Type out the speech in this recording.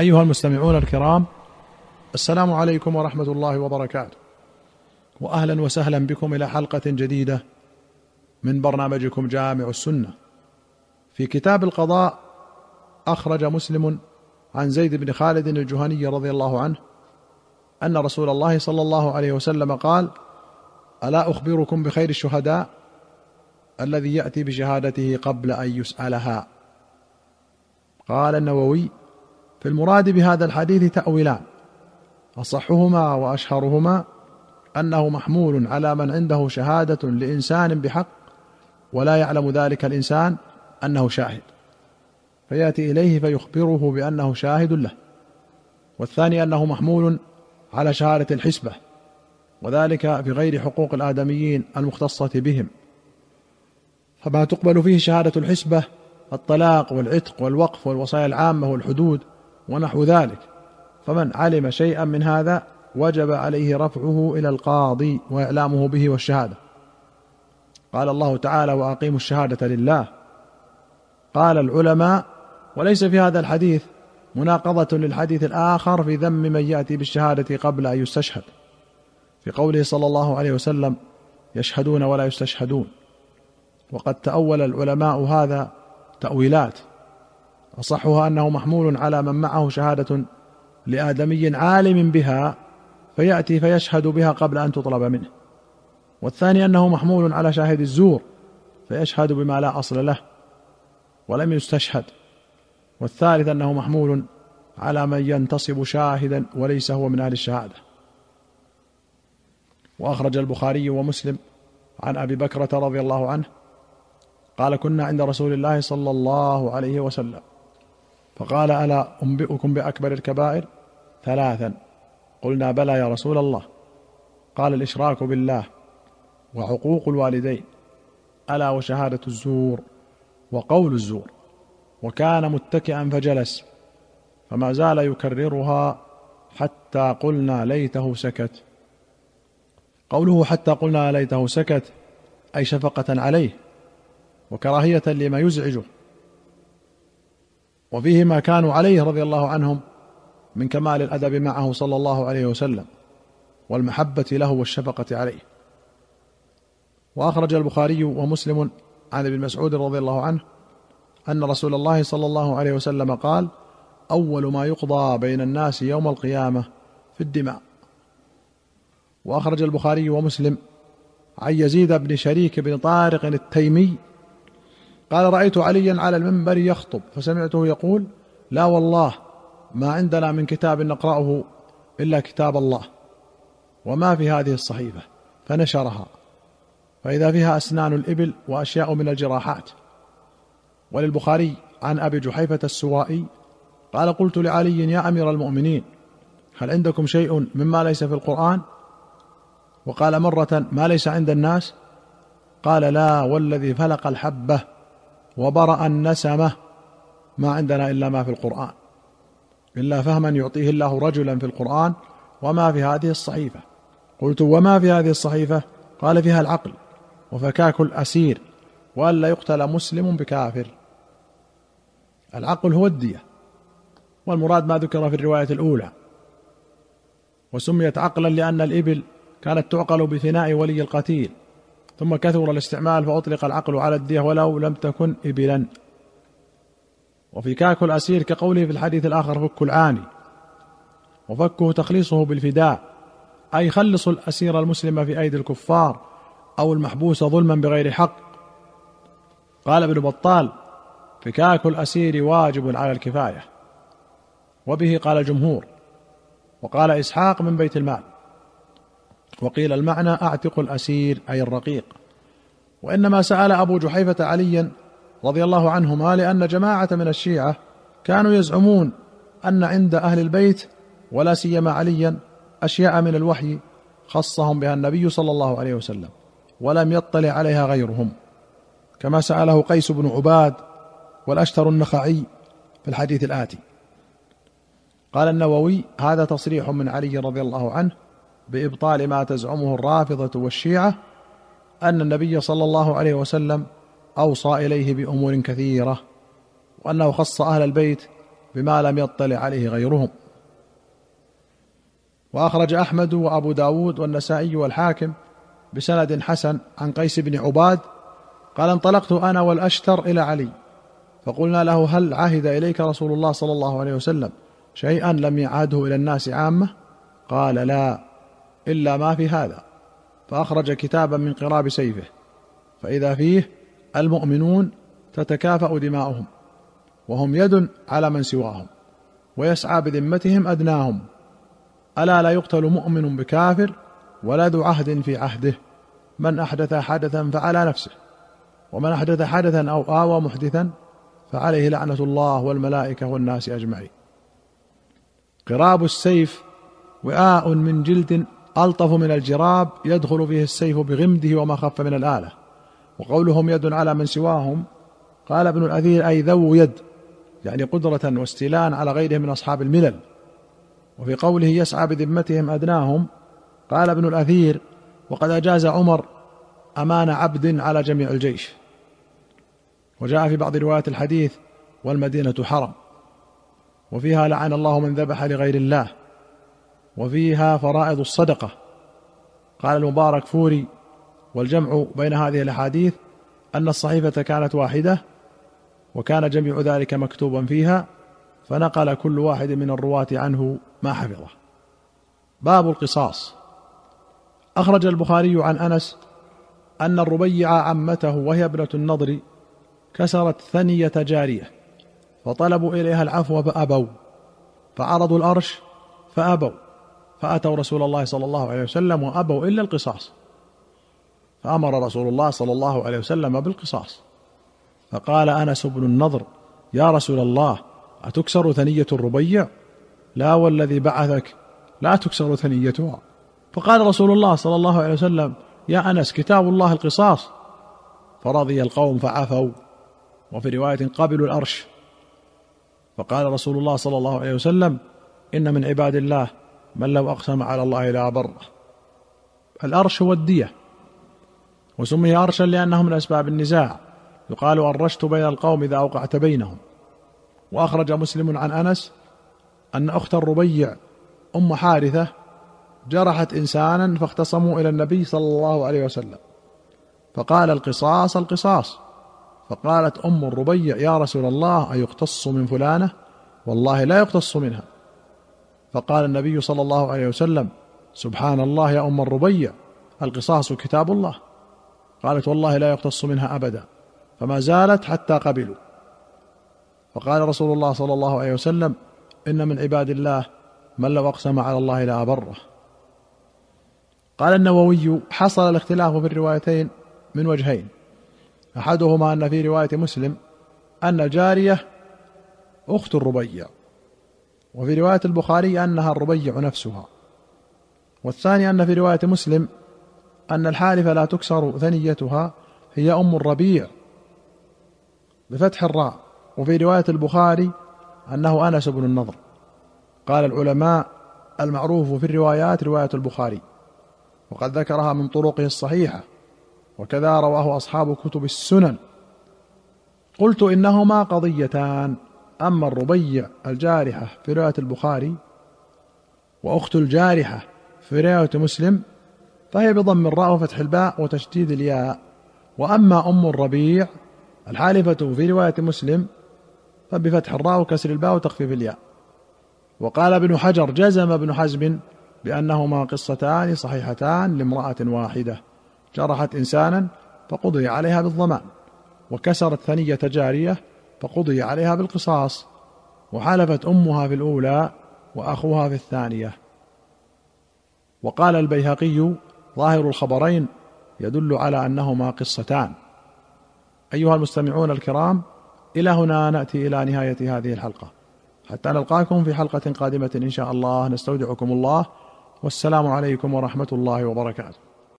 أيها المستمعون الكرام السلام عليكم ورحمة الله وبركاته. واهلا وسهلا بكم إلى حلقة جديدة من برنامجكم جامع السنة. في كتاب القضاء أخرج مسلم عن زيد بن خالد الجهني رضي الله عنه أن رسول الله صلى الله عليه وسلم قال ألا أخبركم بخير الشهداء الذي يأتي بشهادته قبل أن يسألها؟ قال النووي في المراد بهذا الحديث تأويلان. أصحهما وأشهرهما أنه محمول على من عنده شهادة لإنسان بحق ولا يعلم ذلك الإنسان أنه شاهد. فيأتي إليه فيخبره بأنه شاهد له. والثاني أنه محمول على شهادة الحسبة وذلك في غير حقوق الآدميين المختصة بهم. فما تقبل فيه شهادة الحسبة الطلاق والعتق والوقف والوصايا العامة والحدود ونحو ذلك. فمن علم شيئا من هذا وجب عليه رفعه إلى القاضي وإعلامه به والشهادة. قال الله تعالى وأقيموا الشهادة لله. قال العلماء وليس في هذا الحديث مناقضة للحديث الآخر في ذم من يأتي بالشهادة قبل أن يستشهد. في قوله صلى الله عليه وسلم يشهدون ولا يستشهدون. وقد تأول العلماء هذا تأويلات. اصحها أنه محمول على من معه شهادة لآدمي عالم بها فيأتي فيشهد بها قبل أن تطلب منه. والثاني أنه محمول على شاهد الزور فيشهد بما لا أصل له ولم يستشهد. والثالث أنه محمول على من ينتصب شاهدا وليس هو من أهل الشهادة. وأخرج البخاري ومسلم عن أبي بكرة رضي الله عنه قال كنا عند رسول الله صلى الله عليه وسلم فقال ألا أنبئكم بأكبر الكبائر؟ ثلاثا. قلنا بلى يا رسول الله. قال الإشراك بالله وعقوق الوالدين. ألا وشهادة الزور وقول الزور. وكان متكئا فجلس. فما زال يكررها حتى قلنا ليته سكت. قوله حتى قلنا ليته سكت أي شفقة عليه. وكراهية لما يزعجه. وفيه ما كانوا عليه رضي الله عنهم من كمال الأدب معه صلى الله عليه وسلم والمحبة له والشفقة عليه. وأخرج البخاري ومسلم عن ابن مسعود رضي الله عنه أن رسول الله صلى الله عليه وسلم قال أول ما يقضى بين الناس يوم القيامة في الدماء. وأخرج البخاري ومسلم عن يزيد بن شريك بن طارق التيمي قال رأيت عليا على المنبر يخطب فسمعته يقول لا والله ما عندنا من كتاب نقرأه إلا كتاب الله وما في هذه الصحيفة فنشرها فإذا فيها أسنان الإبل وأشياء من الجراحات. وللبخاري عن أبي جحيفة السوائي قال قلت لعلي يا أمير المؤمنين هل عندكم شيء مما ليس في القرآن؟ وقال مرة ما ليس عند الناس؟ قال لا والذي فلق الحبة وبرأ النسمة ما عندنا إلا ما في القرآن إلا فهما يعطيه الله رجلا في القرآن وما في هذه الصحيفة. قلت وما في هذه الصحيفة؟ قال فيها العقل وفكاك الأسير والا يقتل مسلم بكافر. العقل هو الدية والمراد ما ذكر في الرواية الأولى. وسميت عقلا لأن الإبل كانت تعقل بثناء ولي القتيل. ثم كثر الاستعمال فأطلق العقل على الدية ولو لم تكن إبلا. وفي كاك الأسير كقوله في الحديث الآخر فك العاني. وفكه تخليصه بالفداء. أي خلص الأسير المسلم في أيدي الكفار أو المحبوس ظلما بغير حق. قال ابن بطال فكاك الأسير واجب على الكفاية. وبه قال الجمهور. وقال إسحاق من بيت المال. وقيل المعنى أعتق الأسير أي الرقيق. وإنما سأل أبو جحيفة عليا رضي الله عنهما لأن جماعة من الشيعة كانوا يزعمون أن عند أهل البيت ولا سيما عليا أشياء من الوحي خصهم بها النبي صلى الله عليه وسلم ولم يطلع عليها غيرهم. كما سأله قيس بن عباد والأشتر النخعي في الحديث الآتي. قال النووي هذا تصريح من علي رضي الله عنه بإبطال ما تزعمه الرافضة والشيعة أن النبي صلى الله عليه وسلم أوصى إليه بأمور كثيرة وأنه خص أهل البيت بما لم يطلع عليه غيرهم. وأخرج أحمد وأبو داود والنسائي والحاكم بسند حسن عن قيس بن عباد قال انطلقت أنا والأشتر إلى علي فقلنا له هل عهد إليك رسول الله صلى الله عليه وسلم شيئا لم يعهده إلى الناس عامة؟ قال لا. إلا ما في هذا فأخرج كتابا من قراب سيفه فإذا فيه المؤمنون تتكافأ دماؤهم وهم يد على من سواهم ويسعى بذمتهم أدناهم ألا لا يقتل مؤمن بكافر ولا ذو عهد في عهده من أحدث حدثا فعلى نفسه ومن أحدث حدثا أو آوى محدثا فعليه لعنة الله والملائكة والناس أجمعين. قراب السيف وعاء من جلد ألطف من الجراب يدخل فيه السيف بغمده وما خف من الآلة. وقولهم يد على من سواهم. قال ابن الأثير أي ذو يد يعني قدرة واستيلاء على غيرهم من أصحاب الملل. وفي قوله يسعى بذمتهم أدناهم قال ابن الأثير وقد أجاز عمر أمان عبد على جميع الجيش. وجاء في بعض روايات الحديث والمدينة حرم. وفيها لعن الله من ذبح لغير الله. وفيها فرائض الصدقة. قال المبارك فوري والجمع بين هذه الأحاديث أن الصحيفة كانت واحدة وكان جميع ذلك مكتوبا فيها فنقل كل واحد من الرواة عنه ما حفظه. باب القصاص. أخرج البخاري عن أنس أن الربيع عمته وهي ابنة النضر كسرت ثنية جارية فطلبوا إليها العفو فأبوا فعرضوا الأرش فأبوا. فأتوا رسول الله صلى الله عليه وسلم وأبوا إلا القصاص. فأمر رسول الله صلى الله عليه وسلم بالقصاص. فقال أنس بن النضر يا رسول الله أتكسر ثنية الربيع؟ لا والذي بعثك لا تكسر ثنيتها. فقال رسول الله صلى الله عليه وسلم يا أنس كتاب الله القصاص. فرضي القوم فعفوا. وفي رواية قبلوا الأرش. فقال رسول الله صلى الله عليه وسلم إن من عباد الله من لو أقسم على الله لا بره الأرش هو الدية وسمي أرشا لأنه من أسباب النزاع. يقال أرشت بين القوم إذا أوقعت بينهم. وأخرج مسلم عن أنس أن أخت الربيع أم حارثة جرحت إنسانا فاختصموا إلى النبي صلى الله عليه وسلم. فقال القصاص القصاص. فقالت أم الربيع يا رسول الله ايقتص من فلانة؟ والله لا يقتص منها. فقال النبي صلى الله عليه وسلم سبحان الله يا أم الربيع القصاص كتاب الله. قالت والله لا يقتص منها أبدا فما زالت حتى قبلوا. فقال رسول الله صلى الله عليه وسلم إن من عباد الله من لو أقسم على الله لابره قال النووي حصل الاختلاف في الروايتين من وجهين. أحدهما أن في رواية مسلم أن الجارية أخت الربيع. وفي رواية البخاري أنها الربيع نفسها. والثاني أن في رواية مسلم أن الحالف لا تكسر ثنيتها هي أم الربيع بفتح الراء. وفي رواية البخاري أنه أنس بن النضر. قال العلماء المعروف في الروايات رواية البخاري وقد ذكرها من طرقه الصحيحة وكذا رواه أصحاب كتب السنن. قلت إنهما قضيتان. أما الربيع الجارحة في رواية البخاري وأخت الجارحة في رواية مسلم فهي بضم الراء وفتح الباء وتشديد الياء. وأما أم الربيع الحالفة في رواية مسلم فبفتح الراء وكسر الباء وتخفيف الياء. وقال ابن حجر جزم ابن حزم بأنهما قصتان صحيحتان لامرأة واحدة. جرحت إنسانا فقضي عليها بالضمان. وكسرت ثنية جارية فقضي عليها بالقصاص وحلفت أمها في الأولى وأخوها في الثانية. وقال البيهقي ظاهر الخبرين يدل على أنهما قصتان. أيها المستمعون الكرام إلى هنا نأتي إلى نهاية هذه الحلقة. حتى نلقاكم في حلقة قادمة إن شاء الله. نستودعكم الله. والسلام عليكم ورحمة الله وبركاته.